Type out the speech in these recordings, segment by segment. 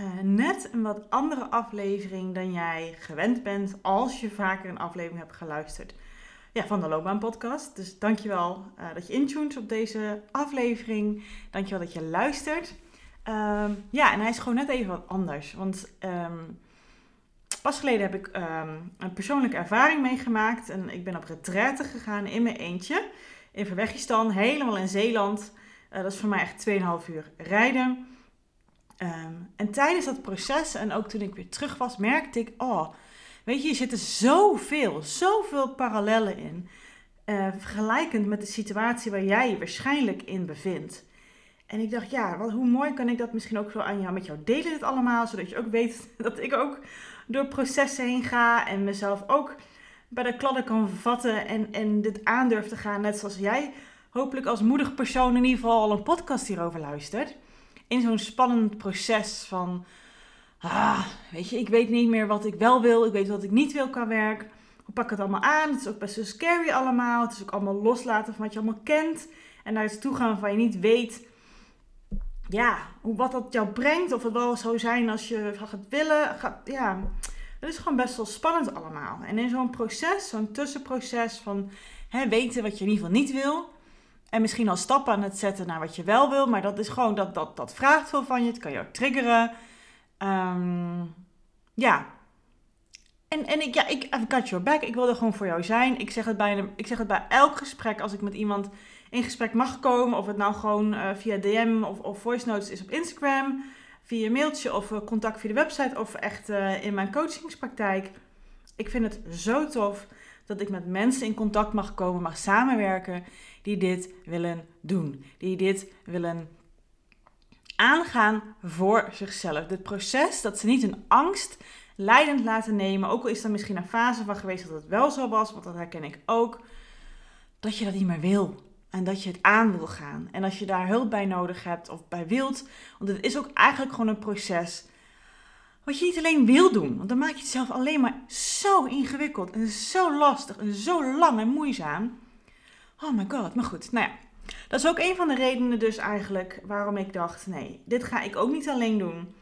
uh, net een wat andere aflevering dan jij gewend bent als je vaker een aflevering hebt geluisterd ja, van de Loopbaan Podcast. Dus dankjewel uh, dat je intuned op deze aflevering. Dankjewel dat je luistert. Um, ja, en hij is gewoon net even wat anders. Want um, pas geleden heb ik um, een persoonlijke ervaring meegemaakt. En ik ben op retraite gegaan in mijn eentje. In Verwegistan, helemaal in Zeeland. Uh, dat is voor mij echt 2,5 uur rijden. Um, en tijdens dat proces en ook toen ik weer terug was, merkte ik, oh, weet je, er zitten zoveel, zoveel parallellen in. Uh, vergelijkend met de situatie waar jij je waarschijnlijk in bevindt. En ik dacht, ja, wat, hoe mooi kan ik dat misschien ook zo aan jou, met jou delen, dit allemaal, zodat je ook weet dat ik ook door processen heen ga en mezelf ook bij de kladden kan vatten en, en dit aandurf te gaan, net zoals jij hopelijk als moedig persoon in ieder geval al een podcast hierover luistert in zo'n spannend proces van, ah, weet je, ik weet niet meer wat ik wel wil, ik weet wat ik niet wil qua werk. Hoe pak ik het allemaal aan? Het is ook best wel scary allemaal. Het is ook allemaal loslaten van wat je allemaal kent. En naar iets toe gaan waarvan je niet weet, ja, hoe, wat dat jou brengt. Of het wel zou zijn als je gaat willen. Gaat, ja, het is gewoon best wel spannend allemaal. En in zo'n proces, zo'n tussenproces van hè, weten wat je in ieder geval niet wil en misschien al stappen aan het zetten naar wat je wel wil. Maar dat is gewoon, dat, dat, dat vraagt veel van je. Het kan je ook triggeren. Um, ja. En, en ik, ja, ik, I've got your back. Ik wil er gewoon voor jou zijn. Ik zeg het bij, ik zeg het bij elk gesprek als ik met iemand in gesprek mag komen. Of het nou gewoon uh, via DM of, of voice notes is op Instagram. Via mailtje of uh, contact via de website. Of echt uh, in mijn coachingspraktijk. Ik vind het zo tof dat ik met mensen in contact mag komen, mag samenwerken die dit willen doen. Die dit willen aangaan voor zichzelf. Dit proces dat ze niet een angst leidend laten nemen, ook al is er misschien een fase van geweest dat het wel zo was, want dat herken ik ook, dat je dat niet meer wil. En dat je het aan wil gaan. En als je daar hulp bij nodig hebt of bij wilt, want het is ook eigenlijk gewoon een proces wat je niet alleen wil doen. Want dan maak je het zelf alleen maar zo ingewikkeld en zo lastig en zo lang en moeizaam. Oh my god, maar goed. Nou ja, dat is ook een van de redenen dus eigenlijk waarom ik dacht, nee, dit ga ik ook niet alleen doen.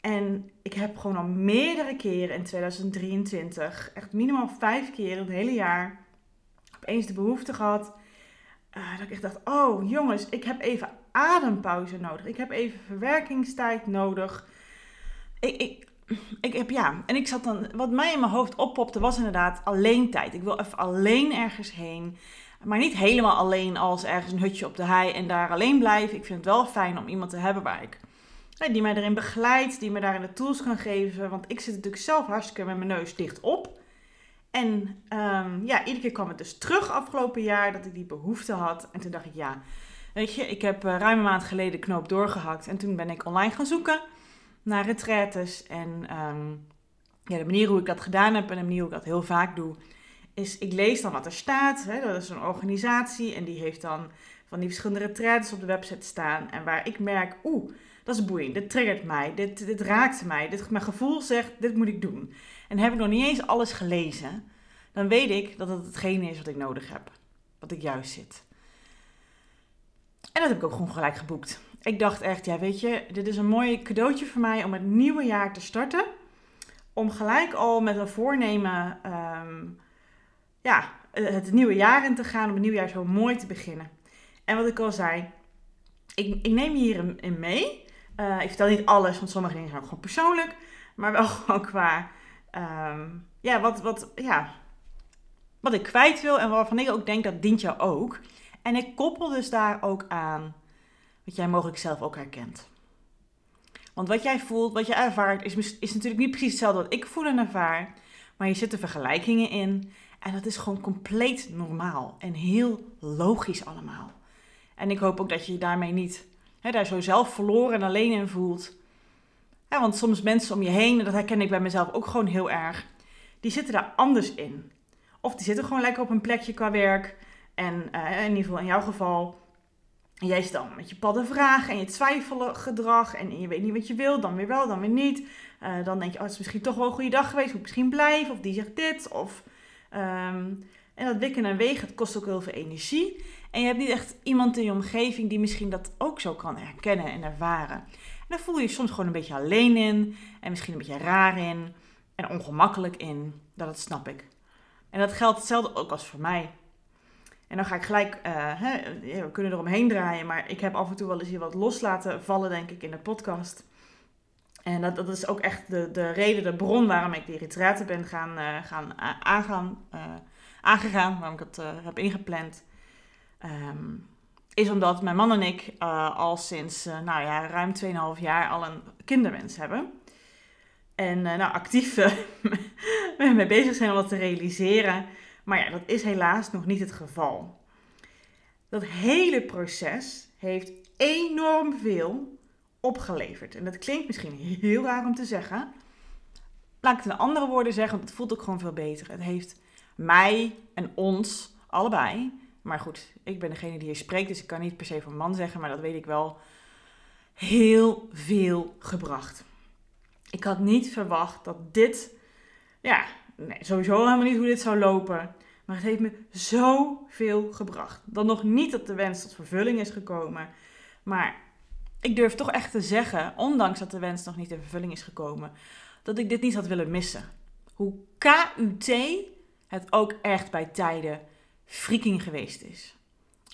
En ik heb gewoon al meerdere keren in 2023, echt minimaal vijf keer het hele jaar, opeens de behoefte gehad. Uh, dat ik echt dacht, oh jongens, ik heb even adempauze nodig. Ik heb even verwerkingstijd nodig. Ik, ik, ik heb ja, en ik zat dan, wat mij in mijn hoofd oppopte was inderdaad alleen tijd. Ik wil even alleen ergens heen. Maar niet helemaal alleen als ergens een hutje op de hei en daar alleen blijven. Ik vind het wel fijn om iemand te hebben waar ik, die mij erin begeleidt, die me daarin de tools kan geven. Want ik zit natuurlijk zelf hartstikke met mijn neus dicht op. En um, ja, iedere keer kwam het dus terug afgelopen jaar dat ik die behoefte had. En toen dacht ik, ja, weet je, ik heb uh, ruim een maand geleden knoop doorgehakt. En toen ben ik online gaan zoeken naar retraites. En um, ja, de manier hoe ik dat gedaan heb en de manier hoe ik dat heel vaak doe, is ik lees dan wat er staat. Hè, dat is een organisatie en die heeft dan van die verschillende retraites op de website staan. En waar ik merk, oeh, dat is boeiend, dit triggert mij, dit, dit raakt mij, dit, mijn gevoel zegt, dit moet ik doen. En heb ik nog niet eens alles gelezen, dan weet ik dat het hetgene is wat ik nodig heb, wat ik juist zit. En dat heb ik ook gewoon gelijk geboekt. Ik dacht echt, ja weet je, dit is een mooi cadeautje voor mij om het nieuwe jaar te starten. Om gelijk al met een voornemen um, ja, het nieuwe jaar in te gaan, om het nieuwe jaar zo mooi te beginnen. En wat ik al zei, ik, ik neem je hierin mee. Uh, ik vertel niet alles, want sommige dingen zijn gewoon persoonlijk, maar wel gewoon qua, um, ja, wat, wat, ja, wat ik kwijt wil en waarvan ik ook denk dat dient jou ook. En ik koppel dus daar ook aan wat jij mogelijk zelf ook herkent. Want wat jij voelt, wat je ervaart, is, is natuurlijk niet precies hetzelfde wat ik voel en ervaar. Maar je zit er vergelijkingen in. En dat is gewoon compleet normaal en heel logisch allemaal. En ik hoop ook dat je je daarmee niet hè, daar zo zelf verloren en alleen in voelt. Want soms mensen om je heen, en dat herken ik bij mezelf ook gewoon heel erg, die zitten daar anders in. Of die zitten gewoon lekker op een plekje qua werk. En uh, in ieder geval in jouw geval, jij zit dan met je padden vragen en je twijfelgedrag en je weet niet wat je wil, dan weer wel, dan weer niet. Uh, dan denk je, oh, het is misschien toch wel een goede dag geweest, moet misschien blijven, of die zegt dit, of... Um, en dat wikken en wegen, het kost ook heel veel energie. En je hebt niet echt iemand in je omgeving die misschien dat ook zo kan herkennen en ervaren. En dan voel je je soms gewoon een beetje alleen in. En misschien een beetje raar in. En ongemakkelijk in. Dat, snap ik. En dat geldt hetzelfde ook als voor mij. En dan ga ik gelijk, uh, hè, we kunnen eromheen draaien, maar ik heb af en toe wel eens hier wat los laten vallen, denk ik, in de podcast. En dat, dat is ook echt de, de reden, de bron waarom ik die retraite ben gaan, uh, gaan aangaan, uh, aangegaan, waarom ik het heb ingepland. Um, is omdat mijn man en ik al sinds nou ja, ruim 2,5 jaar al een kinderwens hebben. En nou, actief mee bezig zijn om dat te realiseren. Maar ja, dat is helaas nog niet het geval. Dat hele proces heeft enorm veel opgeleverd. En dat klinkt misschien heel raar om te zeggen. Laat ik het in andere woorden zeggen, want het voelt ook gewoon veel beter. Het heeft mij en ons allebei maar goed, ik ben degene die hier spreekt, dus ik kan niet per se van man zeggen, maar dat weet ik wel. Heel veel gebracht. Ik had niet verwacht dat dit, ja, nee, sowieso helemaal niet hoe dit zou lopen. Maar het heeft me zoveel gebracht. Dan nog niet dat de wens tot vervulling is gekomen. Maar ik durf toch echt te zeggen, ondanks dat de wens nog niet in vervulling is gekomen, dat ik dit niet had willen missen. Hoe KUT het ook echt bij tijden freaking geweest is.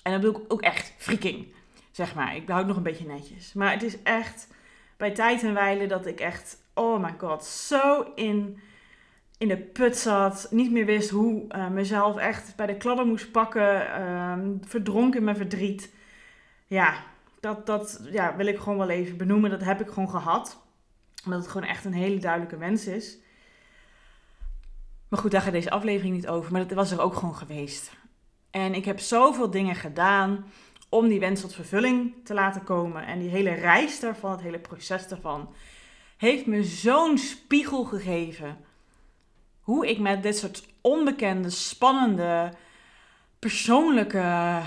En dan bedoel ik ook echt freaking, zeg maar. Ik behoud nog een beetje netjes. Maar het is echt bij tijd en wijle dat ik echt, oh my god, zo in, in de put zat. Niet meer wist hoe uh, mezelf echt bij de kladden moest pakken. Uh, verdronken in mijn verdriet. Ja, dat, dat ja, wil ik gewoon wel even benoemen. Dat heb ik gewoon gehad. Omdat het gewoon echt een hele duidelijke wens is. Maar goed, daar gaat deze aflevering niet over. Maar dat was er ook gewoon geweest. En ik heb zoveel dingen gedaan om die wens tot vervulling te laten komen. En die hele reis daarvan, het hele proces daarvan, heeft me zo'n spiegel gegeven. Hoe ik met dit soort onbekende, spannende, persoonlijke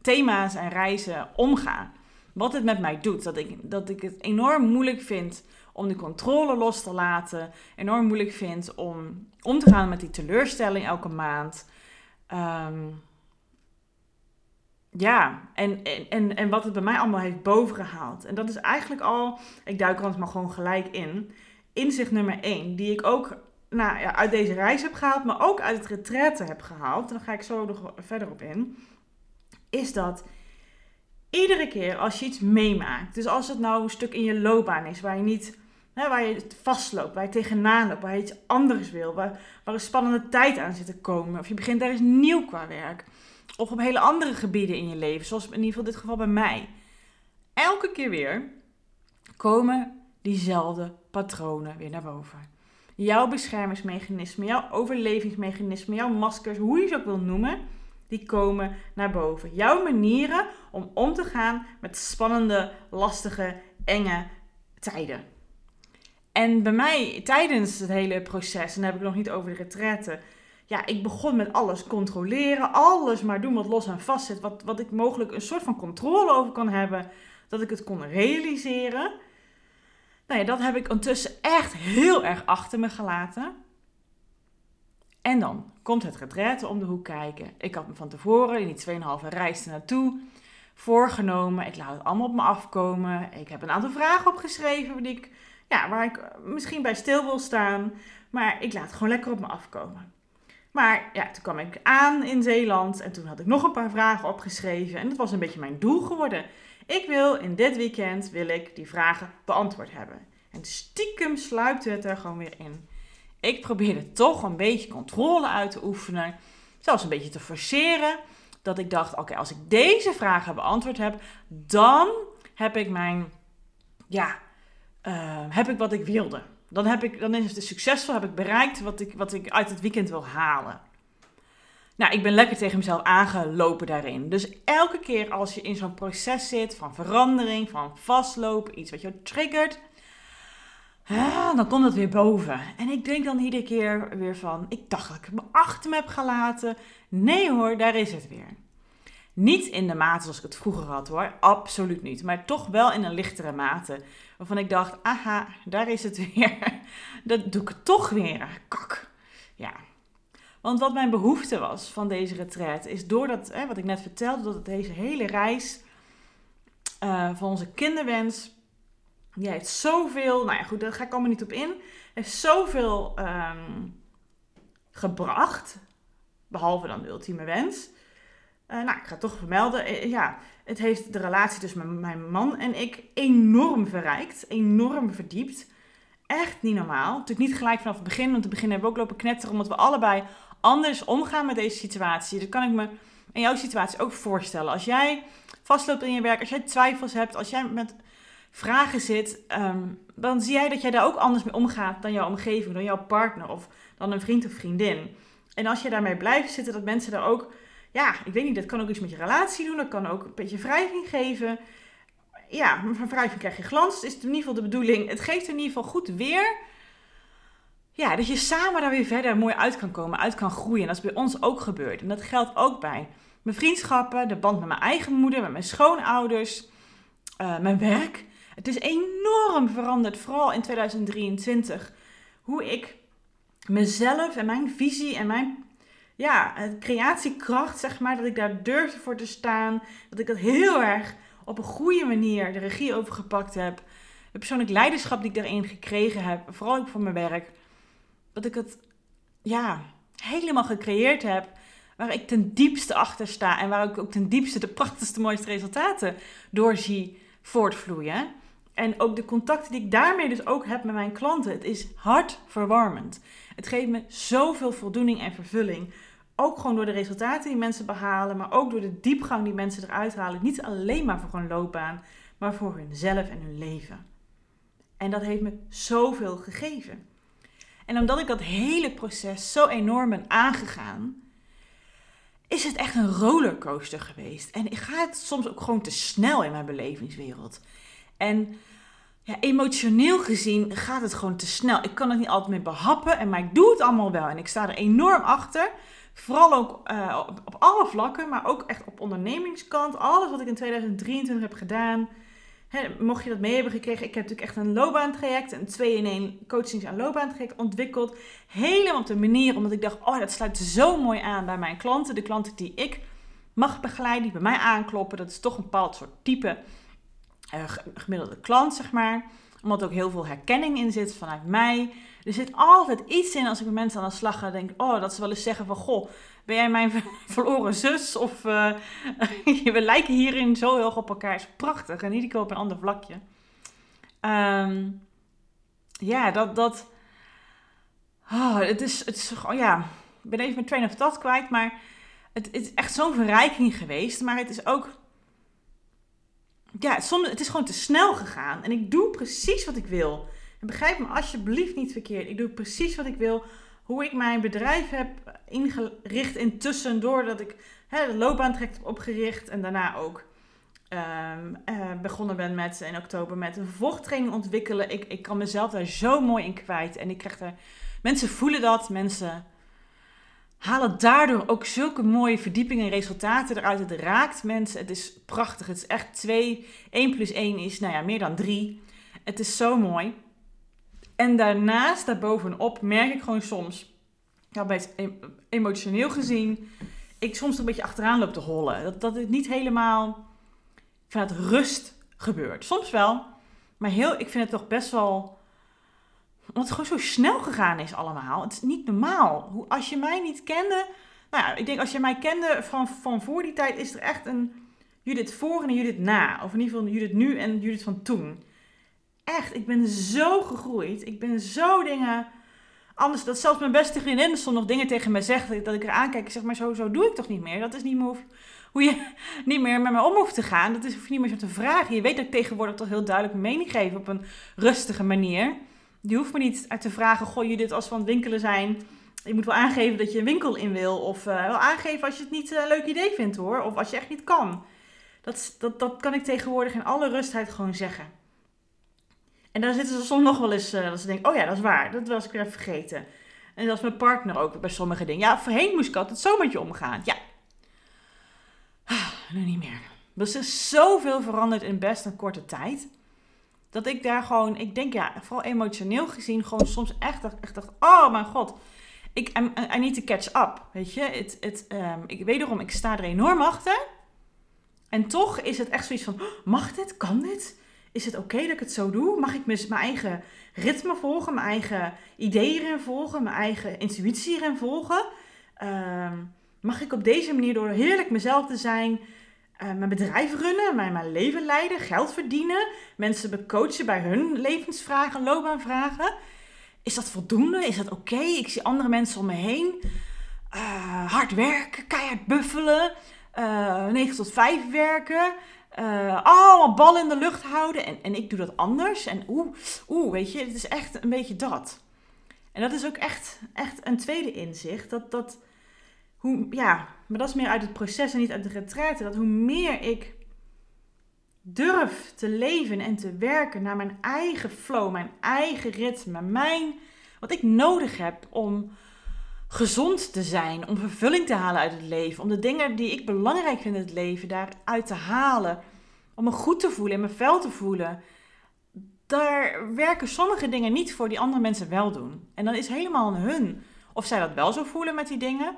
thema's en reizen omga. Wat het met mij doet. Dat ik, dat ik het enorm moeilijk vind om die controle los te laten. Enorm moeilijk vind om om te gaan met die teleurstelling elke maand. Um, ja, en, en, en wat het bij mij allemaal heeft bovengehaald. En dat is eigenlijk al, ik duik er maar gewoon gelijk in. Inzicht nummer 1, die ik ook nou, uit deze reis heb gehaald, maar ook uit het retraite heb gehaald. En daar ga ik zo nog verder op in. Is dat iedere keer als je iets meemaakt, dus als het nou een stuk in je loopbaan is waar je niet Hè, waar je vastloopt, waar je tegenaan loopt, waar je iets anders wil, waar, waar een spannende tijd aan zit te komen. Of je begint ergens nieuw qua werk. Of op hele andere gebieden in je leven, zoals in ieder geval dit geval bij mij. Elke keer weer komen diezelfde patronen weer naar boven. Jouw beschermingsmechanismen, jouw overlevingsmechanismen, jouw maskers, hoe je ze ook wil noemen, die komen naar boven. Jouw manieren om om te gaan met spannende, lastige, enge tijden. En bij mij, tijdens het hele proces, en dan heb ik nog niet over de retraite. Ja, ik begon met alles controleren. Alles maar doen wat los en vast zit. Wat, wat ik mogelijk een soort van controle over kan hebben. Dat ik het kon realiseren. Nou ja, dat heb ik ondertussen echt heel erg achter me gelaten. En dan komt het retraite om de hoek kijken. Ik had me van tevoren in die 2,5 reis naartoe voorgenomen. Ik laat het allemaal op me afkomen. Ik heb een aantal vragen opgeschreven die ik ja, waar ik misschien bij stil wil staan. Maar ik laat het gewoon lekker op me afkomen. Maar ja, toen kwam ik aan in Zeeland en toen had ik nog een paar vragen opgeschreven. En dat was een beetje mijn doel geworden. Ik wil in dit weekend wil ik die vragen beantwoord hebben. En stiekem sluipt het er gewoon weer in. Ik probeerde toch een beetje controle uit te oefenen. Zelfs een beetje te forceren. dat ik dacht, oké, als ik deze vragen beantwoord heb, dan heb ik mijn, ja, uh, heb ik wat ik wilde. Dan, heb ik, dan is het succesvol, heb ik bereikt wat ik, wat ik uit het weekend wil halen. Nou, ik ben lekker tegen mezelf aangelopen daarin. Dus elke keer als je in zo'n proces zit van verandering, van vastlopen, iets wat je triggert, dan komt het weer boven. En ik denk dan iedere keer weer van, ik dacht dat ik me achter me heb gelaten. Nee hoor, daar is het weer. Niet in de mate zoals ik het vroeger had hoor, absoluut niet. Maar toch wel in een lichtere mate. Waarvan ik dacht, aha, daar is het weer. Dat doe ik toch weer. Kak. Ja. Want wat mijn behoefte was van deze retreat, is doordat, hè, wat ik net vertelde, dat deze hele reis uh, van onze kinderwens, die heeft zoveel, nou ja goed, daar ga ik allemaal niet op in, heeft zoveel um, gebracht, behalve dan de ultieme wens. Uh, nou, ik ga het toch vermelden. Uh, ja, het heeft de relatie tussen mijn man en ik enorm verrijkt, enorm verdiept. Echt niet normaal. Natuurlijk niet gelijk vanaf het begin, want het begin hebben we ook lopen knetteren omdat we allebei anders omgaan met deze situatie. Dat kan ik me in jouw situatie ook voorstellen. Als jij vastloopt in je werk, als jij twijfels hebt, als jij met vragen zit, um, dan zie jij dat jij daar ook anders mee omgaat dan jouw omgeving, dan jouw partner of dan een vriend of vriendin. En als je daarmee blijft zitten, dat mensen daar ook, ja, ik weet niet, dat kan ook iets met je relatie doen, dat kan ook een beetje wrijving geven. Ja, van wrijving krijg je glans, het is in ieder geval de bedoeling. Het geeft in ieder geval goed weer ja, dat je samen daar weer verder mooi uit kan komen, uit kan groeien. En dat is bij ons ook gebeurd. En dat geldt ook bij mijn vriendschappen, de band met mijn eigen moeder, met mijn schoonouders, uh, mijn werk. Het is enorm veranderd, vooral in 2023. Hoe ik mezelf en mijn visie en mijn ja, creatiekracht, zeg maar, dat ik daar durfde voor te staan. Dat ik dat heel erg op een goede manier de regie over gepakt heb. Het persoonlijk leiderschap die ik daarin gekregen heb, vooral ook voor mijn werk dat ik het ja, helemaal gecreëerd heb. Waar ik ten diepste achter sta. En waar ik ook ten diepste de prachtigste, mooiste resultaten door zie voortvloeien. En ook de contacten die ik daarmee dus ook heb met mijn klanten. Het is hartverwarmend. Het geeft me zoveel voldoening en vervulling. Ook gewoon door de resultaten die mensen behalen. Maar ook door de diepgang die mensen eruit halen. Niet alleen maar voor hun loopbaan. Maar voor hunzelf en hun leven. En dat heeft me zoveel gegeven. En omdat ik dat hele proces zo enorm ben aangegaan, is het echt een rollercoaster geweest. En ik ga het soms ook gewoon te snel in mijn belevingswereld. En ja, emotioneel gezien gaat het gewoon te snel. Ik kan het niet altijd meer behappen, en, maar ik doe het allemaal wel. En ik sta er enorm achter. Vooral ook op, op, alle vlakken, maar ook echt op ondernemingskant. Alles wat ik in 2023 heb gedaan, mocht je dat mee hebben gekregen, ik heb natuurlijk echt een loopbaantraject, een 2 in 1 coachings- en loopbaantraject ontwikkeld. Helemaal op de manier, omdat ik dacht, oh dat sluit zo mooi aan bij mijn klanten. De klanten die ik mag begeleiden, die bij mij aankloppen. Dat is toch een bepaald soort type uh, gemiddelde klant, zeg maar. Omdat ook heel veel herkenning in zit vanuit mij. Er zit altijd iets in als ik met mensen aan de slag ga. Denk oh, dat ze wel eens zeggen van, goh, ben jij mijn verloren zus? Of uh, we lijken hierin zo heel op elkaar. Is prachtig. En ieder keer op een ander vlakje. Um, ja, dat. dat oh, het is. Het is oh ja, ik ben even mijn train of thought kwijt. Maar het is echt zo'n verrijking geweest. Maar het is ook. Ja, soms, het is gewoon te snel gegaan. En ik doe precies wat ik wil. En begrijp me alsjeblieft niet verkeerd. Ik doe precies wat ik wil hoe ik mijn bedrijf heb ingericht intussen, doordat ik hè, de loopbaantraject heb opgericht en daarna ook um, uh, begonnen ben met in oktober met een vervolgtraining ontwikkelen. Ik, ik kan mezelf daar zo mooi in kwijt en ik krijg er, mensen voelen dat, mensen halen daardoor ook zulke mooie verdiepingen en resultaten eruit. Het raakt mensen, het is prachtig, het is echt 2, 1 plus 1 is nou ja, meer dan 3. Het is zo mooi. En daarnaast, daarbovenop, merk ik gewoon soms, ja, bij emotioneel gezien, ik soms een beetje achteraan loop te hollen. Dat, dat het niet helemaal vanuit rust gebeurt. Soms wel, maar heel, ik vind het toch best wel. Omdat het gewoon zo snel gegaan is allemaal. Het is niet normaal. Hoe, als je mij niet kende. Nou ja, ik denk als je mij kende van, van voor die tijd, is er echt een Judith voor en een Judith na. Of in ieder geval Judith nu en Judith van toen echt, ik ben zo gegroeid. Ik ben zo dingen anders, dat zelfs mijn beste vriendin soms nog dingen tegen mij zegt, dat ik er aankijk zeg, maar zo, zo doe ik toch niet meer. Dat is niet meer hoe, je niet meer met me om hoeft te gaan. Dat is hoef je niet meer zo te vragen. Je weet dat ik tegenwoordig toch heel duidelijk mening geef op een rustige manier. Je hoeft me niet uit te vragen, goh, je dit als het winkelen zijn. Je moet wel aangeven dat je een winkel in wil. Of uh, wel aangeven als je het niet een leuk idee vindt hoor. Of als je echt niet kan. Dat, dat, dat kan ik tegenwoordig in alle rustheid gewoon zeggen. En dan zitten ze soms nog wel eens uh, dat ze denken, oh ja, dat is waar. Dat was ik weer even vergeten. En dat is mijn partner ook bij sommige dingen. Ja, voorheen moest ik altijd zo met je omgaan. Ja. Ah, nu niet meer. Er is zoveel veranderd in best een korte tijd. Dat ik daar gewoon, ik denk ja, vooral emotioneel gezien, gewoon soms echt, echt dacht, oh mijn god. Ik, I, I need to catch up, weet je. Het, het, um, ik, ik sta er enorm achter. En toch is het echt zoiets van, mag dit? Kan dit? Is het oké dat ik het zo doe? Mag ik mijn eigen ritme volgen, mijn eigen ideeën erin volgen, mijn eigen intuïtie erin volgen? Uh, mag ik op deze manier door heerlijk mezelf te zijn, uh, mijn bedrijf runnen, mijn, mijn leven leiden, geld verdienen, mensen coachen bij hun levensvragen, loopbaanvragen? Is dat voldoende? Is dat oké? Ik zie andere mensen om me heen. Uh, hard werken, keihard buffelen, uh, eh, 9 tot 5 werken. Uh, allemaal ballen in de lucht houden. En, en ik doe dat anders. En oeh, oeh, weet je, het is echt een beetje dat. En dat is ook echt, echt een tweede inzicht. Dat, dat, hoe, ja, maar dat is meer uit het proces en niet uit de retraite. Dat hoe meer ik durf te leven en te werken naar mijn eigen flow, mijn eigen ritme, mijn, wat ik nodig heb om gezond te zijn, om vervulling te halen uit het leven, om de dingen die ik belangrijk vind in het leven daaruit te halen, om me goed te voelen, in mijn vel te voelen. Daar werken sommige dingen niet voor die andere mensen wel doen. En dan is helemaal aan hun of zij dat wel zo voelen met die dingen.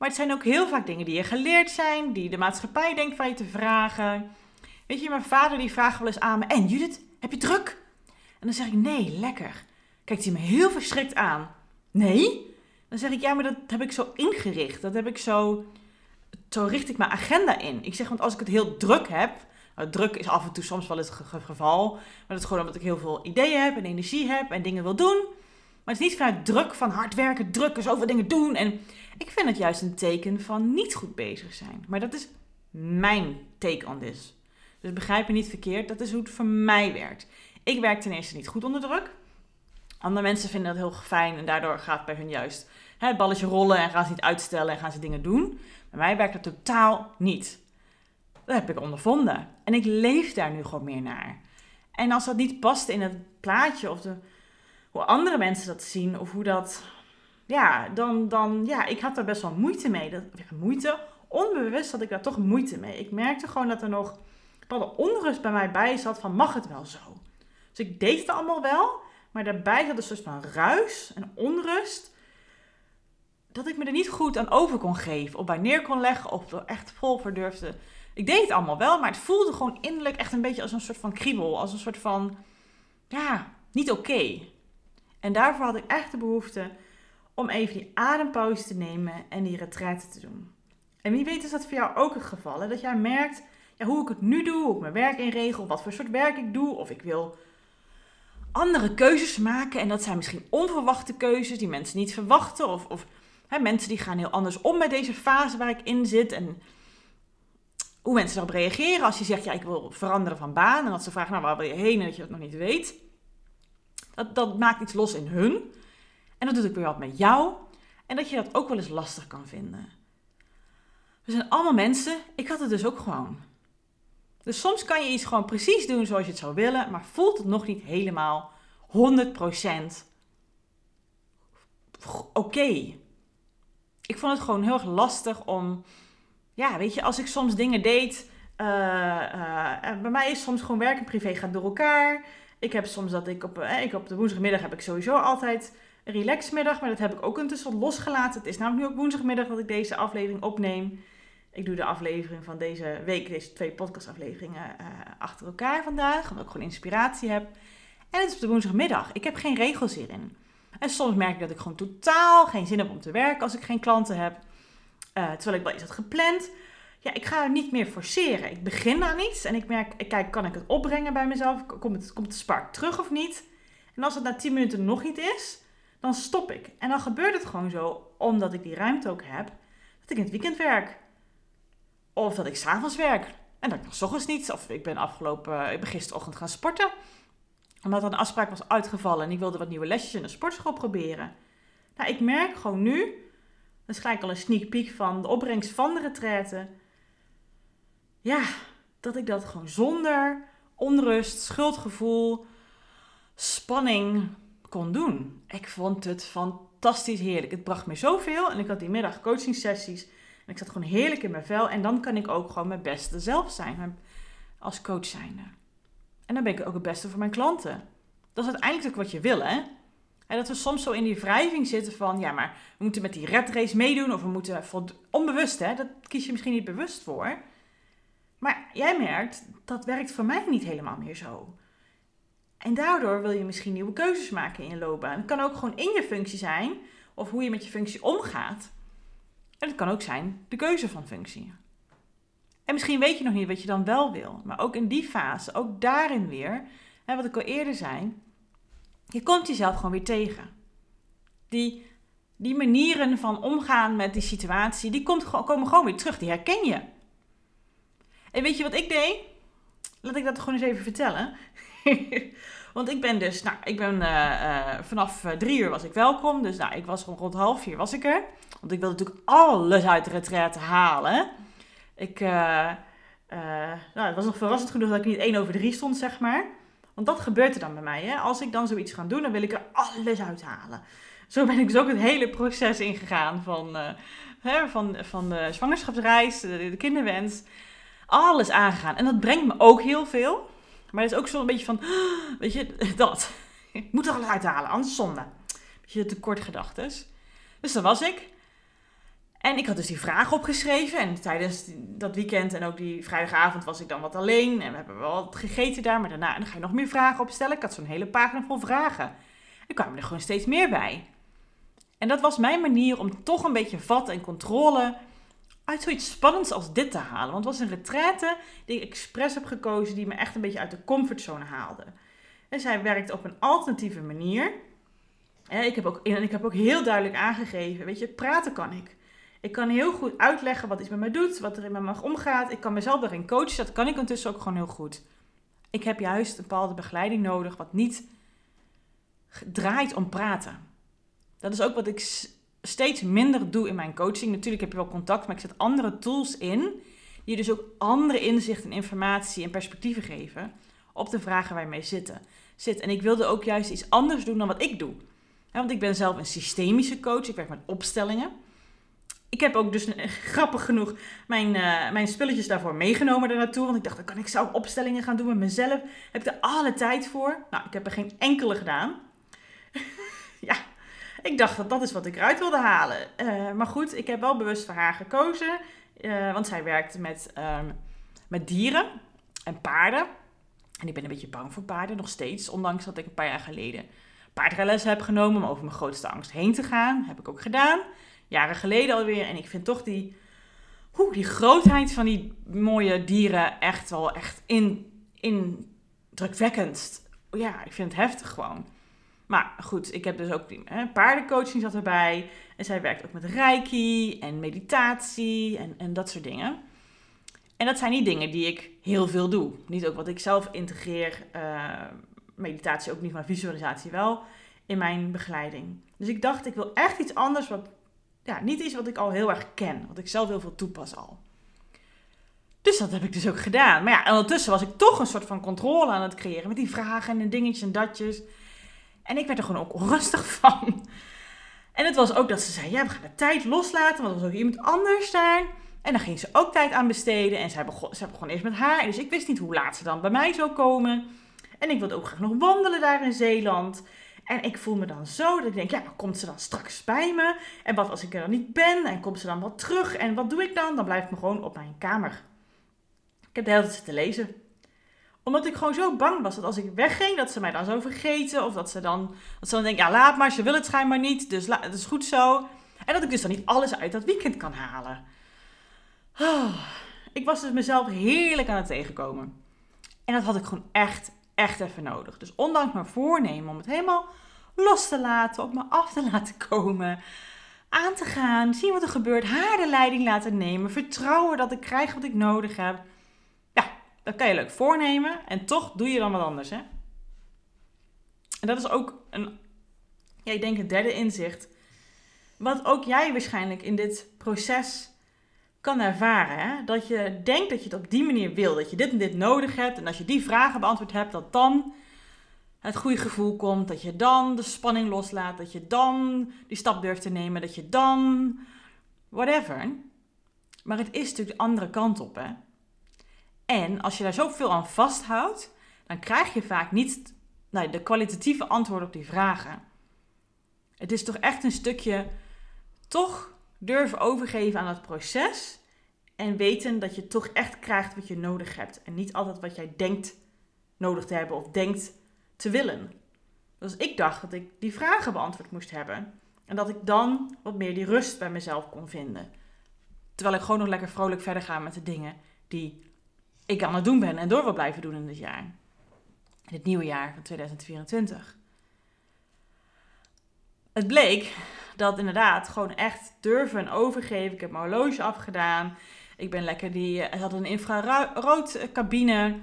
Maar het zijn ook heel vaak dingen die je geleerd zijn, die de maatschappij denkt van je te vragen. Weet je, mijn vader die vraagt wel eens aan me: En Judith, heb je druk? En dan zeg ik: Nee, lekker. Kijkt hij me heel verschrikt aan. Nee? Dan zeg ik, ja, maar dat heb ik zo ingericht. Dat heb ik zo, zo richt ik mijn agenda in. Ik zeg, want als ik het heel druk heb, nou, druk is af en toe soms wel het geval, maar dat is gewoon omdat ik heel veel ideeën heb en energie heb en dingen wil doen. Maar het is niet vanuit druk van hard werken, druk en zoveel dingen doen. En ik vind het juist een teken van niet goed bezig zijn. Maar dat is mijn take on this. Dus begrijp me niet verkeerd, dat is hoe het voor mij werkt. Ik werk ten eerste niet goed onder druk. Andere mensen vinden dat heel fijn en daardoor gaat bij hun juist het balletje rollen en gaan ze niet uitstellen en gaan ze dingen doen. Bij mij werkt dat totaal niet. Dat heb ik ondervonden. En ik leef daar nu gewoon meer naar. En als dat niet past in het plaatje of de, hoe andere mensen dat zien of hoe dat, ja, dan, dan, ja, ik had daar best wel moeite mee. Dat, moeite, onbewust had ik daar toch moeite mee. Ik merkte gewoon dat er nog bepaalde onrust bij mij bij zat van, mag het wel zo? Dus ik deed het allemaal wel, maar daarbij zat een soort van ruis en onrust. Dat ik me er niet goed aan over kon geven. Of bij neer kon leggen. Of er echt vol voor durfde. Ik deed het allemaal wel. Maar het voelde gewoon innerlijk echt een beetje als een soort van kriebel. Als een soort van. Ja, niet oké. En daarvoor had ik echt de behoefte om even die adempauze te nemen en die retraite te doen. En wie weet is dat voor jou ook het geval. Dat jij merkt ja, hoe ik het nu doe, hoe ik mijn werk inregel, wat voor soort werk ik doe. Of ik wil andere keuzes maken. En dat zijn misschien onverwachte keuzes die mensen niet verwachten. Of, of hè, mensen die gaan heel anders om met deze fase waar ik in zit. En hoe mensen erop reageren als je zegt, ja, ik wil veranderen van baan. En dat ze vragen, nou, waar wil je heen? En dat je dat nog niet weet. Dat, maakt iets los in hun. En dat doet ook weer wat met jou. En dat je dat ook wel eens lastig kan vinden. We zijn allemaal mensen. Ik had het dus ook gewoon. Dus soms kan je iets gewoon precies doen zoals je het zou willen, maar voelt het nog niet helemaal 100% oké. Ik vond het gewoon heel erg lastig om, ja, weet je, als ik soms dingen deed, uh, bij mij is soms gewoon werk en privé gaat door elkaar. Ik heb soms dat ik op, uh, ik op de woensdagmiddag heb ik sowieso altijd een relaxmiddag, maar dat heb ik ook intussen losgelaten. Het is namelijk nu ook woensdagmiddag dat ik deze aflevering opneem. Ik doe de aflevering van deze week, deze twee podcastafleveringen, uh, achter elkaar vandaag. Omdat ik gewoon inspiratie heb. En het is op de woensdagmiddag. Ik heb geen regels hierin. En soms merk ik dat ik gewoon totaal geen zin heb om te werken als ik geen klanten heb. Uh, terwijl ik wel iets had gepland. Ja, ik ga het niet meer forceren. Ik begin aan iets en ik merk, ik kijk, kan ik het opbrengen bij mezelf? Komt het, komt de spark terug of niet? En als het na 10 minuten nog niet is, dan stop ik. En dan gebeurt het gewoon zo, omdat ik die ruimte ook heb, dat ik in het weekend werk. Of dat ik s'avonds werk. En dat ik nog s ochtends niet. Of ik ben afgelopen, ik ben gisterochtend gaan sporten. Omdat er een afspraak was uitgevallen en ik wilde wat nieuwe lesjes in de sportschool proberen. Nou, ik merk gewoon nu, dat is gelijk al een sneak peek van de opbrengst van de retraite. Ja, dat ik dat gewoon zonder onrust, schuldgevoel, spanning kon doen. Ik vond het fantastisch heerlijk. Het bracht me zoveel en ik had die middag coaching sessies. En ik zat gewoon heerlijk in mijn vel. En dan kan ik ook gewoon mijn beste zelf zijn als coach zijnde. En dan ben ik ook het beste voor mijn klanten. Dat is uiteindelijk ook wat je wil, hè? En dat we soms zo in die wrijving zitten van, ja, maar we moeten met die red race meedoen of we moeten onbewust, hè? Dat kies je misschien niet bewust voor. Maar jij merkt, dat werkt voor mij niet helemaal meer zo. En daardoor wil je misschien nieuwe keuzes maken in je loopbaan. Het kan ook gewoon in je functie zijn, of hoe je met je functie omgaat. En het kan ook zijn de keuze van functie. En misschien weet je nog niet wat je dan wel wil. Maar ook in die fase, ook daarin weer, hè, wat ik al eerder zei, je komt jezelf gewoon weer tegen. Die, die manieren van omgaan met die situatie, die komt, komen gewoon weer terug. Die herken je. En weet je wat ik deed? Laat ik dat gewoon eens even vertellen. Want ik ben dus, nou, ik ben uh, uh, vanaf uh, drie uur was ik welkom. Dus nou, ik was gewoon rond half vier was ik er. Want ik wilde natuurlijk alles uit de retraite halen. Ik, nou, het was nog verrassend genoeg dat ik niet één over drie stond, zeg maar. Want dat gebeurt er dan bij mij. Hè? Als ik dan zoiets ga doen, dan wil ik er alles uithalen. Zo ben ik dus ook het hele proces ingegaan van, hè, van, van de zwangerschapsreis, de kinderwens alles aangegaan. En dat brengt me ook heel veel. Maar het is ook zo'n beetje van, weet je, dat. Ik moet er alles uithalen, anders zonde. Beetje tekort gedachtes. Dus dat was ik. En ik had dus die vraag opgeschreven. En tijdens dat weekend en ook die vrijdagavond was ik dan wat alleen. En we hebben wel wat gegeten daar. Maar daarna dan ga je nog meer vragen opstellen. Ik had zo'n hele pagina vol vragen. En kwamen er gewoon steeds meer bij. En dat was mijn manier om toch een beetje vat en controle uit zoiets spannends als dit te halen. Want het was een retraite die ik expres heb gekozen, die me echt een beetje uit de comfortzone haalde. En zij werkt op een alternatieve manier. En ik heb ook, en ik heb ook heel duidelijk aangegeven, weet je, praten kan ik. Ik kan heel goed uitleggen wat iets met mij doet, wat er in me omgaat. Ik kan mezelf daarin coachen, dat kan ik ondertussen ook gewoon heel goed. Ik heb juist een bepaalde begeleiding nodig, wat niet draait om praten. Dat is ook wat ik steeds minder doe in mijn coaching. Natuurlijk heb je wel contact, maar ik zet andere tools in. Die dus ook andere inzichten, informatie en perspectieven geven op de vragen waar je mee zitten. zit. En ik wilde ook juist iets anders doen dan wat ik doe. want ik ben zelf een systemische coach. Ik werk met opstellingen. Ik heb ook dus grappig genoeg mijn, uh, mijn spulletjes daarvoor meegenomen daar naartoe. Want ik dacht, dan kan ik zelf opstellingen gaan doen met mezelf. Heb ik er alle tijd voor? Nou, ik heb er geen enkele gedaan. Ik dacht dat dat is wat ik eruit wilde halen. Uh, maar goed, ik heb wel bewust voor haar gekozen. Uh, want zij werkt met, um, met dieren en paarden. En ik ben een beetje bang voor paarden nog steeds. Ondanks dat ik een paar jaar geleden paardrijles heb genomen om over mijn grootste angst heen te gaan. Heb ik ook gedaan. Jaren geleden alweer. En ik vind toch die, hoe, die grootheid van die mooie dieren echt wel echt in, indrukwekkend. Ja, ik vind het heftig gewoon. Maar goed, ik heb dus ook hè, paardencoaching zat erbij. En zij werkt ook met reiki en meditatie en, en dat soort dingen. En dat zijn niet dingen die ik heel veel doe. Niet ook wat ik zelf integreer. Uh, meditatie ook niet, maar visualisatie wel. In mijn begeleiding. Dus ik dacht, ik wil echt iets anders. Wat, ja, niet iets wat ik al heel erg ken. Wat ik zelf heel veel toepas al. Dus dat heb ik dus ook gedaan. Maar ja, ondertussen was ik toch een soort van controle aan het creëren. Met die vragen en dingetjes en datjes. En ik werd er gewoon ook onrustig van. En het was ook dat ze zei, ja, we gaan de tijd loslaten, want er was ook iemand anders daar. En dan ging ze ook tijd aan besteden. En zij begon, zij begon eerst met haar. Dus ik wist niet hoe laat ze dan bij mij zou komen. En ik wilde ook graag nog wandelen daar in Zeeland. En ik voel me dan zo dat ik denk, ja, komt ze dan straks bij me? En wat als ik er dan niet ben? En komt ze dan wel terug? En wat doe ik dan? Dan blijf ik me gewoon op mijn kamer. Ik heb de hele tijd zitten lezen omdat ik gewoon zo bang was dat als ik wegging, dat ze mij dan zo vergeten. Of dat ze dan, dat ze dan denken, ja laat maar, ze wil het schijnbaar niet. Dus het is goed zo. En dat ik dus dan niet alles uit dat weekend kan halen. Oh, ik was dus mezelf heerlijk aan het tegenkomen. En dat had ik gewoon echt, echt even nodig. Dus ondanks mijn voornemen om het helemaal los te laten, op me af te laten komen, aan te gaan, zien wat er gebeurt, haar de leiding laten nemen, vertrouwen dat ik krijg wat ik nodig heb. Dat kan je leuk voornemen en toch doe je dan wat anders, hè? En dat is ook een, ja, ik denk een derde inzicht, wat ook jij waarschijnlijk in dit proces kan ervaren. Hè? Dat je denkt dat je het op die manier wil, dat je dit en dit nodig hebt en als je die vragen beantwoord hebt, dat dan het goede gevoel komt, dat je dan de spanning loslaat, dat je dan die stap durft te nemen, dat je dan whatever. Maar het is natuurlijk de andere kant op, hè. En als je daar zoveel aan vasthoudt, dan krijg je vaak niet nou, de kwalitatieve antwoorden op die vragen. Het is toch echt een stukje toch durven overgeven aan het proces en weten dat je toch echt krijgt wat je nodig hebt en niet altijd wat jij denkt nodig te hebben of denkt te willen. Dus ik dacht dat ik die vragen beantwoord moest hebben. En dat ik dan wat meer die rust bij mezelf kon vinden. Terwijl ik gewoon nog lekker vrolijk verder ga met de dingen die ik aan het doen ben en door wil blijven doen in dit jaar. In het nieuwe jaar van 2024. Het bleek dat inderdaad gewoon echt durven en overgeven. Ik heb mijn horloge afgedaan. Ik ben lekker die. Het had een infrarood cabine.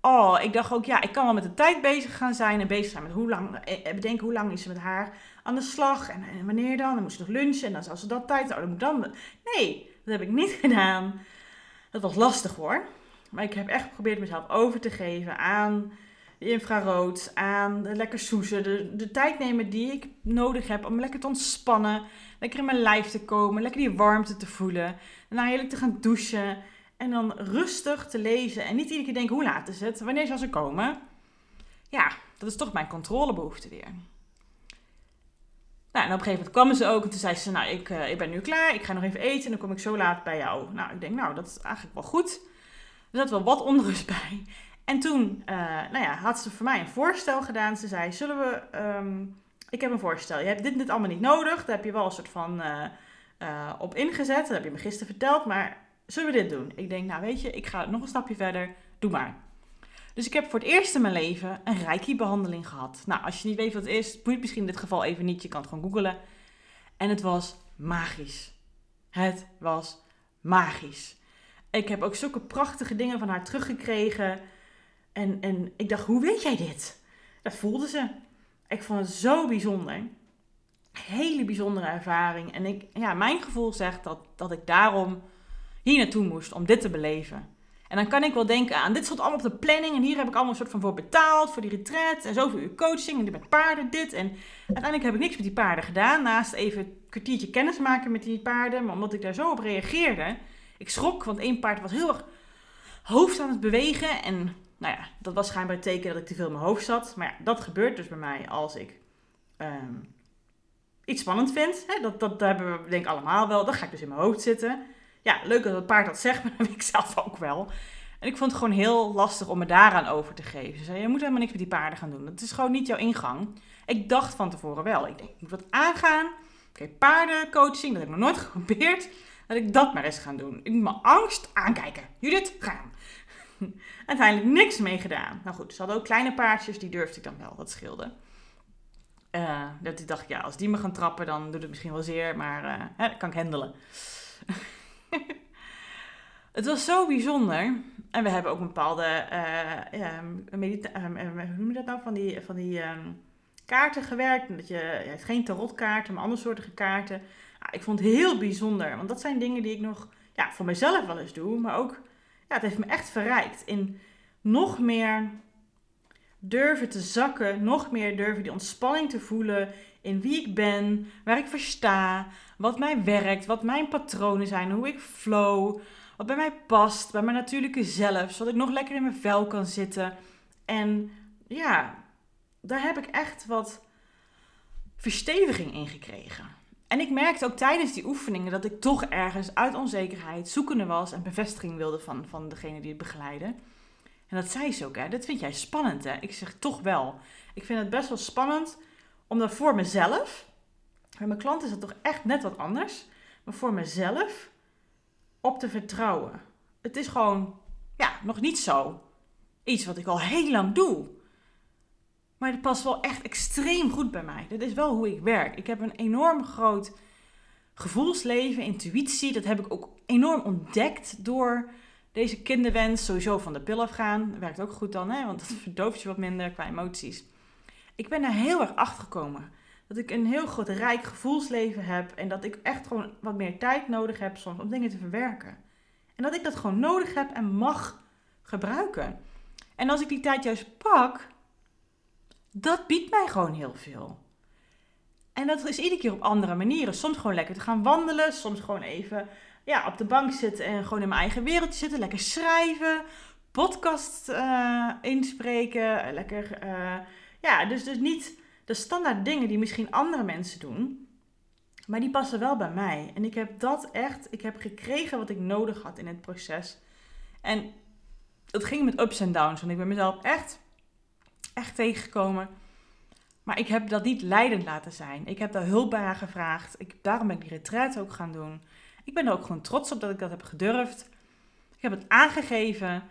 Oh, ik dacht ook, ja, ik kan wel met de tijd bezig gaan zijn en bezig zijn met hoe lang, eh, eh, bedenken hoe lang is ze met haar aan de slag en, wanneer dan. Dan moest ze nog lunchen en dan zou ze dat tijd, oh, dan moet dan. Nee, dat heb ik niet gedaan. Dat was lastig hoor. Maar ik heb echt geprobeerd mezelf over te geven aan de infrarood, aan de lekker soezen, de, de tijd nemen die ik nodig heb om lekker te ontspannen, lekker in mijn lijf te komen, lekker die warmte te voelen, daarna heerlijk te gaan douchen en dan rustig te lezen en niet iedere keer denken, hoe laat is het? Wanneer zal ze komen? Ja, dat is toch mijn controlebehoefte weer. Nou, en op een gegeven moment kwam ze ook en toen zei ze, nou, ik, uh, ik ben nu klaar, ik ga nog even eten en dan kom ik zo laat bij jou. Nou, ik denk, nou, dat is eigenlijk wel goed. Er zat wel wat onrust bij. En toen, uh, nou ja, had ze voor mij een voorstel gedaan. Ze zei, zullen we, um, ik heb een voorstel. Je hebt dit, dit allemaal niet nodig. Daar heb je wel een soort van uh, op ingezet. Dat heb je me gisteren verteld, maar zullen we dit doen? Ik denk, nou weet je, ik ga nog een stapje verder. Doe maar. Dus ik heb voor het eerst in mijn leven een Reiki-behandeling gehad. Nou, als je niet weet wat het is, boeit misschien in dit geval even niet. Je kan het gewoon googlen. En het was magisch. Het was magisch. Ik heb ook zulke prachtige dingen van haar teruggekregen. En, en ik dacht, hoe weet jij dit? Dat voelde ze. Ik vond het zo bijzonder. Hele bijzondere ervaring. En ik, ja, mijn gevoel zegt dat, dat ik daarom hier naartoe moest om dit te beleven. En dan kan ik wel denken aan, dit stond allemaal op de planning en hier heb ik allemaal een soort van voor betaald, voor die retreat en zoveel uur coaching en met paarden, dit. En uiteindelijk heb ik niks met die paarden gedaan, naast even een kwartiertje kennis maken met die paarden, maar omdat ik daar zo op reageerde, ik schrok, want één paard was heel erg hoofd aan het bewegen en nou ja, dat was schijnbaar het teken dat ik te veel in mijn hoofd zat. Maar ja, dat gebeurt dus bij mij als ik ehm, iets spannend vind. Hè? Dat, dat, hebben we denk ik allemaal wel. Dan ga ik dus in mijn hoofd zitten ja, leuk dat het paard dat zegt, maar dat weet ik zelf ook wel. En ik vond het gewoon heel lastig om me daaraan over te geven. Ze zei, je moet helemaal niks met die paarden gaan doen. Dat is gewoon niet jouw ingang. Ik dacht van tevoren wel. Ik denk, ik moet wat aangaan. Oké, paardencoaching, dat heb ik nog nooit geprobeerd. Dat ik dat maar eens gaan doen. Ik moet mijn angst aankijken. Judith, gaan. Uiteindelijk niks mee gedaan. Nou goed, ze hadden ook kleine paardjes, die durfde ik dan wel. Dat scheelde. Uh, dat ik dacht, ja, als die me gaan trappen, dan doet het misschien wel zeer, maar uh, hè, kan ik handelen. het was zo bijzonder. En we hebben ook een bepaalde uh, hoe noem je dat nou? Van die, van die kaarten gewerkt. Dat je, ja, geen tarotkaarten, maar andere soorten kaarten. Ik vond het heel bijzonder. Want dat zijn dingen die ik nog ja, voor mezelf wel eens doe. Maar ook, ja, het heeft me echt verrijkt. In nog meer durven te zakken. Nog meer durven die ontspanning te voelen. In wie ik ben, waar ik versta, wat mij werkt, wat mijn patronen zijn, hoe ik flow, wat bij mij past, bij mijn natuurlijke zelf, zodat ik nog lekker in mijn vel kan zitten. En ja, daar heb ik echt wat versteviging in gekregen. En ik merkte ook tijdens die oefeningen dat ik toch ergens uit onzekerheid zoekende was en bevestiging wilde van, van degene die het begeleidde. En dat zei ze ook, hè. Dat vind jij spannend, hè? Ik zeg toch wel. Ik vind het best wel spannend om dat voor mezelf bij mijn klanten is dat toch echt net wat anders. Maar voor mezelf op te vertrouwen. Het is gewoon, ja, nog niet zo iets wat ik al heel lang doe. Maar het past wel echt extreem goed bij mij. Dat is wel hoe ik werk. Ik heb een enorm groot gevoelsleven, intuïtie. Dat heb ik ook enorm ontdekt door deze kinderwens. Sowieso van de pil afgaan. Werkt ook goed dan, hè? want dat verdooft je wat minder qua emoties. Ik ben daar heel erg achter gekomen. Dat ik een heel groot rijk gevoelsleven heb. En dat ik echt gewoon wat meer tijd nodig heb soms om dingen te verwerken. En dat ik dat gewoon nodig heb en mag gebruiken. En als ik die tijd juist pak, dat biedt mij gewoon heel veel. En dat is iedere keer op andere manieren. Soms gewoon lekker te gaan wandelen, soms gewoon even ja, op de bank zitten en gewoon in mijn eigen wereldje zitten, lekker schrijven, podcast uh, inspreken, lekker, uh, ja, dus, dus niet de standaard dingen die misschien andere mensen doen, maar die passen wel bij mij. En ik heb dat echt, ik heb gekregen wat ik nodig had in het proces. En het ging met ups en downs, want ik ben mezelf echt, echt tegengekomen. Maar ik heb dat niet leidend laten zijn. Ik heb daar hulp bij haar gevraagd. Ik, daarom ben ik die retreat ook gaan doen. Ik ben er ook gewoon trots op dat ik dat heb gedurfd. Ik heb het aangegeven.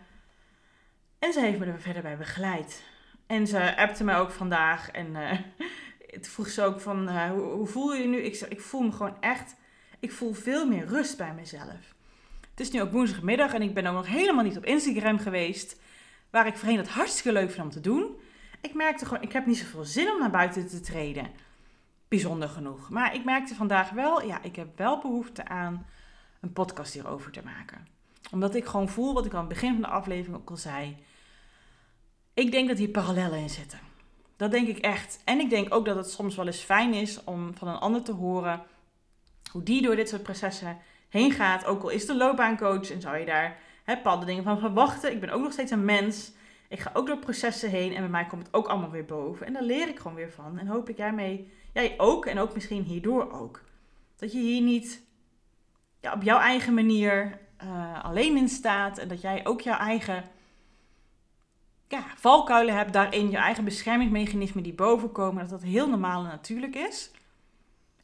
En ze heeft me er verder bij begeleid. En ze appte me ook vandaag. En het vroeg ze ook van, uh, hoe, hoe, voel je je nu? Ik zeg, ik voel me gewoon echt, ik voel veel meer rust bij mezelf. Het is nu ook woensdagmiddag en ik ben ook nog helemaal niet op Instagram geweest. Waar ik voorheen het hartstikke leuk vind om te doen. Ik merkte gewoon, ik heb niet zoveel zin om naar buiten te treden. Bijzonder genoeg. Maar ik merkte vandaag wel, ja, ik heb wel behoefte aan een podcast hierover te maken. Omdat ik gewoon voel, wat ik aan het begin van de aflevering ook al zei. Ik denk dat hier parallellen in zitten. Dat denk ik echt. En ik denk ook dat het soms wel eens fijn is om van een ander te horen hoe die door dit soort processen heen gaat. Ook al is een loopbaancoach en zou je daar bepaalde dingen van verwachten. Ik ben ook nog steeds een mens. Ik ga ook door processen heen en bij mij komt het ook allemaal weer boven. En daar leer ik gewoon weer van. En hoop ik jij mee, jij ook en ook misschien hierdoor ook. Dat je hier niet ja, op jouw eigen manier uh, alleen in staat. En dat jij ook jouw eigen ja, valkuilen hebt daarin. Je eigen beschermingsmechanismen die boven komen. Dat dat heel normaal en natuurlijk is.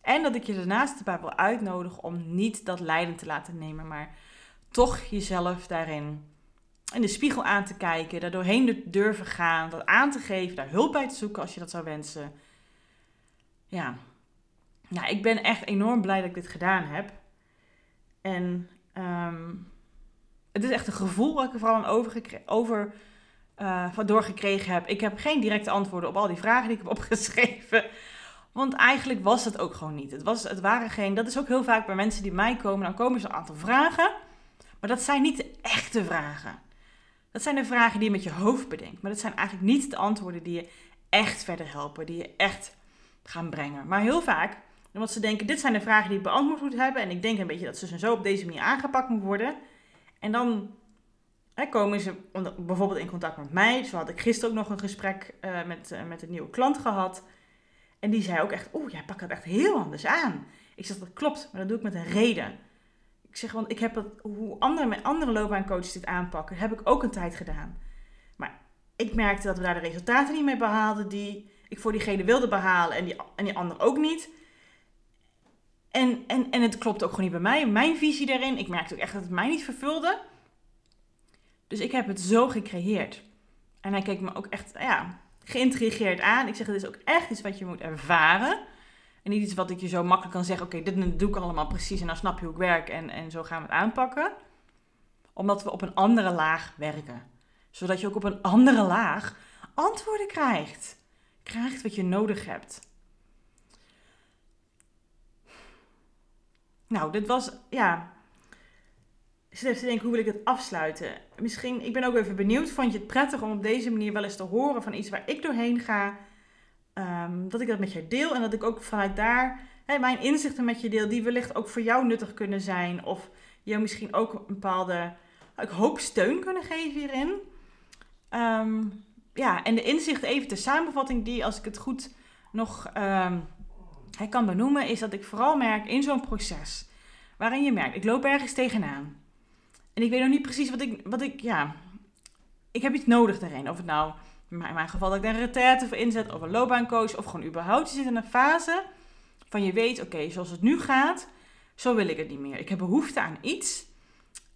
En dat ik je daarnaast erbij wil uitnodigen om niet dat lijden te laten nemen. Maar toch jezelf daarin in de spiegel aan te kijken, daar doorheen durven gaan, dat aan te geven, daar hulp bij te zoeken als je dat zou wensen. Ja, ja ik ben echt enorm blij dat ik dit gedaan heb. En um, het is echt een gevoel wat ik er vooral aan over uh, doorgekregen heb. Ik heb geen directe antwoorden op al die vragen die ik heb opgeschreven. Want eigenlijk was het ook gewoon niet. Het, was, het waren geen. Dat is ook heel vaak bij mensen die mij komen. Dan komen ze een aantal vragen. Maar dat zijn niet de echte vragen. Dat zijn de vragen die je met je hoofd bedenkt. Maar dat zijn eigenlijk niet de antwoorden die je echt verder helpen. Die je echt gaan brengen. Maar heel vaak, omdat ze denken, dit zijn de vragen die ik beantwoord moet hebben. En ik denk een beetje dat ze zo op deze manier aangepakt moet worden. En dan hè, komen ze bijvoorbeeld in contact met mij. Zo had ik gisteren ook nog een gesprek uh, met, uh, met een nieuwe klant gehad. En die zei ook echt, oeh, jij pakt het echt heel anders aan. Ik zeg, dat klopt, maar dat doe ik met een reden. Ik zeg, want ik heb het, hoe andere, met andere loopbaancoaches dit aanpakken, heb ik ook een tijd gedaan. Maar ik merkte dat we daar de resultaten niet mee behaalden die ik voor diegene wilde behalen en die, en die ander ook niet. En, en, en het klopt ook gewoon niet bij mij, mijn visie daarin. Ik merkte ook echt dat het mij niet vervulde. Dus ik heb het zo gecreëerd. En hij keek me ook echt ja, geïntrigeerd aan. Ik zeg, het is ook echt iets wat je moet ervaren. En niet iets wat ik je zo makkelijk kan zeggen, oké, dit doe ik allemaal precies en dan snap je hoe ik werk en, en zo gaan we het aanpakken. Omdat we op een andere laag werken. Zodat je ook op een andere laag antwoorden krijgt. Krijgt wat je nodig hebt. Nou, dit was, ja. Ik zit te denken, hoe wil ik het afsluiten? Misschien, ik ben ook even benieuwd. Vond je het prettig om op deze manier wel eens te horen van iets waar ik doorheen ga? Um, dat ik dat met je deel en dat ik ook vanuit daar hè, mijn inzichten met je deel, die wellicht ook voor jou nuttig kunnen zijn. Of jou misschien ook een bepaalde, ik hoop steun kunnen geven hierin. Um, ja, en de inzicht, even de samenvatting die, als ik het goed nog um, kan benoemen, is dat ik vooral merk in zo'n proces, waarin je merkt, ik loop ergens tegenaan. En ik weet nog niet precies wat ik, wat ik ja, ik heb iets nodig daarin. Of het nou in mijn geval dat ik een retraite voor inzet of een loopbaancoach of gewoon überhaupt. Je zit in een fase van je weet, oké, zoals het nu gaat, zo wil ik het niet meer. Ik heb behoefte aan iets.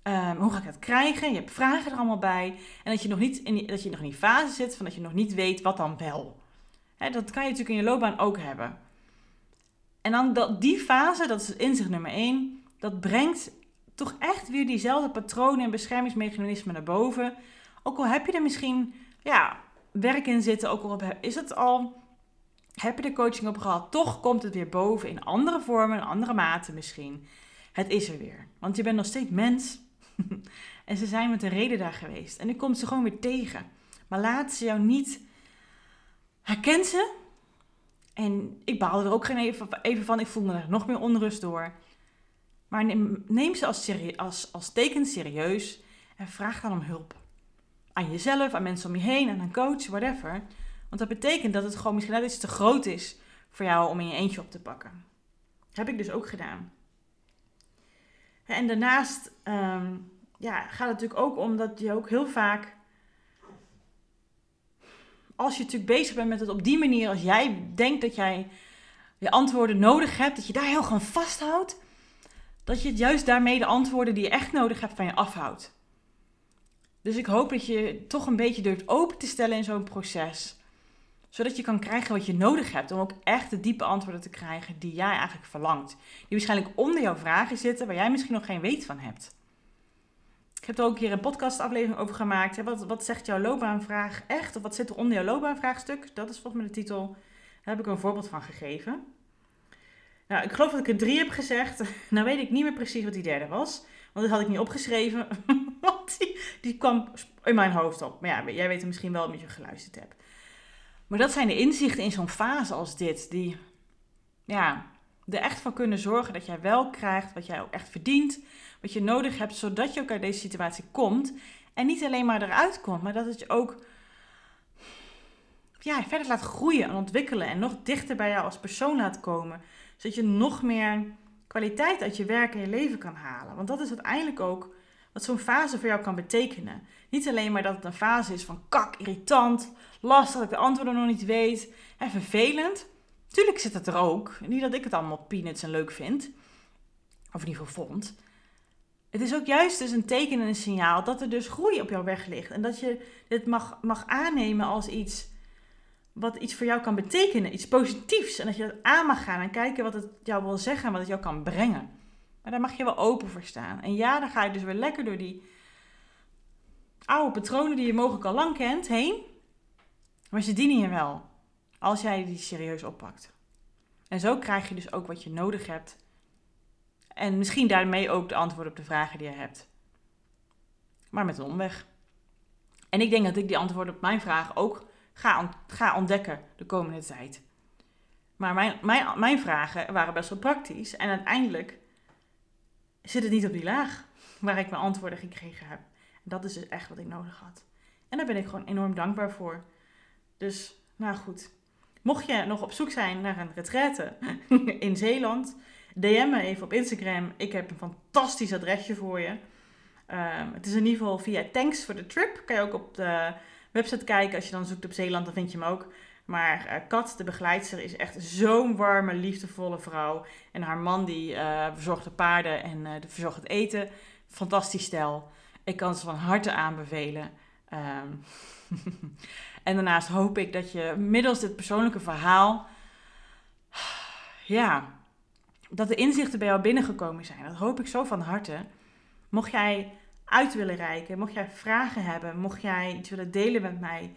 Um, hoe ga ik dat krijgen? Je hebt vragen er allemaal bij. En dat je nog niet in die, dat je nog in fase zit van dat je nog niet weet wat dan wel. Dat kan je natuurlijk in je loopbaan ook hebben. En dan dat, die fase, dat is inzicht nummer 1, dat brengt toch echt weer diezelfde patronen en beschermingsmechanismen naar boven. Ook al heb je er misschien ja, werk in zitten, ook al is het al, heb je de coaching op gehad, toch komt het weer boven in andere vormen, in andere maten misschien. Het is er weer. Want je bent nog steeds mens. en ze zijn met een reden daar geweest. En nu komt ze gewoon weer tegen. Maar laat ze jou niet. Herken ze. En ik baalde er ook geen even, van. Ik voelde er nog meer onrust door. Maar neem, neem ze als, als, als teken serieus. En vraag dan om hulp. Aan jezelf, aan mensen om je heen, aan een coach, whatever. Want dat betekent dat het gewoon misschien net iets te groot is voor jou om in je eentje op te pakken. Heb ik dus ook gedaan. En daarnaast um, ja, gaat het natuurlijk ook om dat je ook heel vaak, als je natuurlijk bezig bent met het op die manier, als jij denkt dat jij je antwoorden nodig hebt, dat je daar heel gewoon vasthoudt, dat je juist daarmee de antwoorden die je echt nodig hebt van je afhoudt. Dus ik hoop dat je toch een beetje durft open te stellen in zo'n proces zodat je kan krijgen wat je nodig hebt om ook echt de diepe antwoorden te krijgen die jij eigenlijk verlangt. Die waarschijnlijk onder jouw vragen zitten, waar jij misschien nog geen weet van hebt. Ik heb er ook keer een podcastaflevering over gemaakt. Wat, wat zegt jouw loopbaanvraag echt? Of wat zit er onder jouw loopbaanvraagstuk? Dat is volgens mij de titel. Daar heb ik een voorbeeld van gegeven. Nou, ik geloof dat ik er drie heb gezegd. Nou weet ik niet meer precies wat die derde was. Want dat had ik niet opgeschreven. Want die, die kwam in mijn hoofd op. Maar ja, jij weet het misschien wel omdat je geluisterd hebt. Maar dat zijn de inzichten in zo'n fase als dit, die ja, er echt voor kunnen zorgen dat jij wel krijgt wat jij ook echt verdient, wat je nodig hebt, zodat je ook uit deze situatie komt. En niet alleen maar eruit komt, maar dat het je ook ja, verder laat groeien en ontwikkelen en nog dichter bij jou als persoon laat komen. Zodat je nog meer kwaliteit uit je werk en je leven kan halen. Want dat is uiteindelijk ook wat zo'n fase voor jou kan betekenen. Niet alleen maar dat het een fase is van kak, irritant, lastig dat ik de antwoorden nog niet weet en vervelend. Tuurlijk zit het er ook. Niet dat ik het allemaal peanuts en leuk vind. Of in ieder geval vond. Het is ook juist dus een teken en een signaal dat er dus groei op jouw weg ligt. En dat je dit mag, mag aannemen als iets wat iets voor jou kan betekenen. Iets positiefs. En dat je dat aan mag gaan en kijken wat het jou wil zeggen en wat het jou kan brengen. Maar daar mag je wel open voor staan. En ja, dan ga je dus weer lekker door die oude patronen die je mogelijk al lang kent heen. Maar ze dienen je wel. Als jij die serieus oppakt. En zo krijg je dus ook wat je nodig hebt. En misschien daarmee ook de antwoorden op de vragen die je hebt. Maar met een omweg. En ik denk dat ik die antwoorden op mijn vragen ook ga, ga ontdekken de komende tijd. Maar mijn, mijn, mijn vragen waren best wel praktisch. En uiteindelijk zit het niet op die laag waar ik mijn antwoorden gekregen heb. En dat is dus echt wat ik nodig had. En daar ben ik gewoon enorm dankbaar voor. Dus, nou goed. Mocht je nog op zoek zijn naar een retraite in Zeeland, DM me even op Instagram. Ik heb een fantastisch adresje voor je. Ehm, het is in ieder geval via Thanks for the Trip. Kan je ook op de website kijken. Als je dan zoekt op Zeeland, dan vind je hem ook. Maar uh, Kat, de begeleidster, is echt zo'n warme, liefdevolle vrouw. En haar man die uh, verzorgt de paarden en uh, verzorgt het eten. Fantastisch stel. Ik kan ze van harte aanbevelen. Um, en daarnaast hoop ik dat je middels dit persoonlijke verhaal... Ja, dat de inzichten bij jou binnengekomen zijn. Dat hoop ik zo van harte. Mocht jij uit willen reiken, mocht jij vragen hebben, mocht jij iets willen delen met mij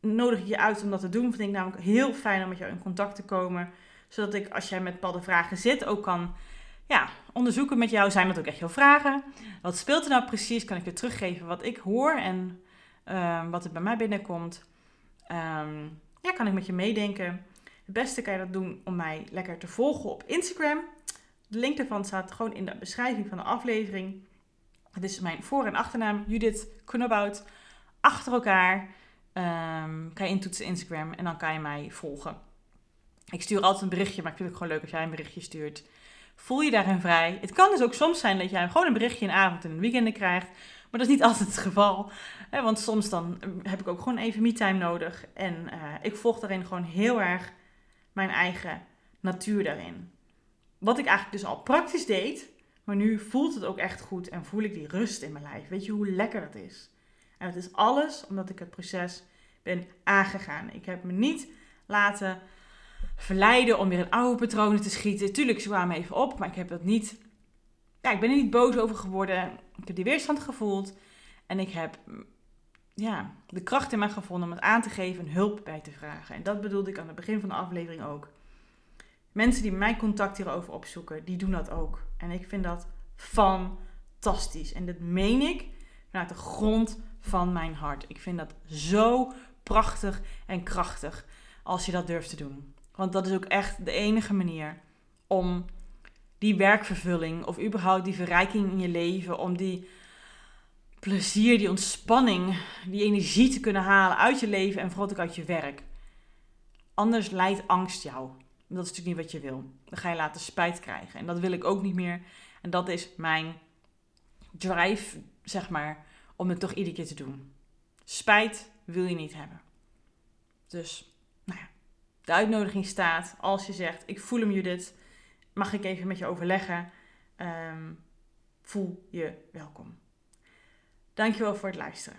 nodig ik je uit om dat te doen. Vind ik namelijk heel fijn om met jou in contact te komen. Zodat ik, als jij met bepaalde vragen zit, ook kan ja, onderzoeken met jou. Zijn dat ook echt jouw vragen? Wat speelt er nou precies? Kan ik je teruggeven wat ik hoor en uh, wat er bij mij binnenkomt? Um, ja, kan ik met je meedenken. Het beste kan je dat doen om mij lekker te volgen op Instagram. De link daarvan staat gewoon in de beschrijving van de aflevering. Het is mijn voor- en achternaam, Judith Knobout. Achter elkaar. Um, kan je intoetsen Instagram en dan kan je mij volgen. Ik stuur altijd een berichtje, maar ik vind het gewoon leuk als jij een berichtje stuurt. Voel je daarin vrij. Het kan dus ook soms zijn dat jij gewoon een berichtje een avond en een weekend krijgt. Maar dat is niet altijd het geval. Hè, want soms dan heb ik ook gewoon even me-time nodig. En uh, ik volg daarin gewoon heel erg mijn eigen natuur daarin. Wat ik eigenlijk dus al praktisch deed. Maar nu voelt het ook echt goed en voel ik die rust in mijn lijf. Weet je hoe lekker het is? En het is alles omdat ik het proces ben aangegaan. Ik heb me niet laten verleiden om weer in oude patronen te schieten. Tuurlijk, ze kwamen even op, maar ik heb dat niet. Ja, ik ben er niet boos over geworden. Ik heb die weerstand gevoeld. En ik heb ja, de kracht in mij gevonden om het aan te geven en hulp bij te vragen. En dat bedoelde ik aan het begin van de aflevering ook. Mensen die mijn contact hierover opzoeken, die doen dat ook. En ik vind dat fantastisch. En dat meen ik vanuit de grond van mijn hart. Ik vind dat zo prachtig en krachtig als je dat durft te doen. Want dat is ook echt de enige manier om die werkvervulling of überhaupt die verrijking in je leven, om die plezier, die ontspanning, die energie te kunnen halen uit je leven en vooral ook uit je werk. Anders leidt angst jou. Dat is natuurlijk niet wat je wil. Dan ga je later spijt krijgen. En dat wil ik ook niet meer. En dat is mijn drive, zeg maar, om het toch iedere keer te doen. Spijt wil je niet hebben. Dus, nou ja, de uitnodiging staat. Als je zegt, ik voel hem Judith, mag ik even met je overleggen? Um, voel je welkom. Dankjewel voor het luisteren.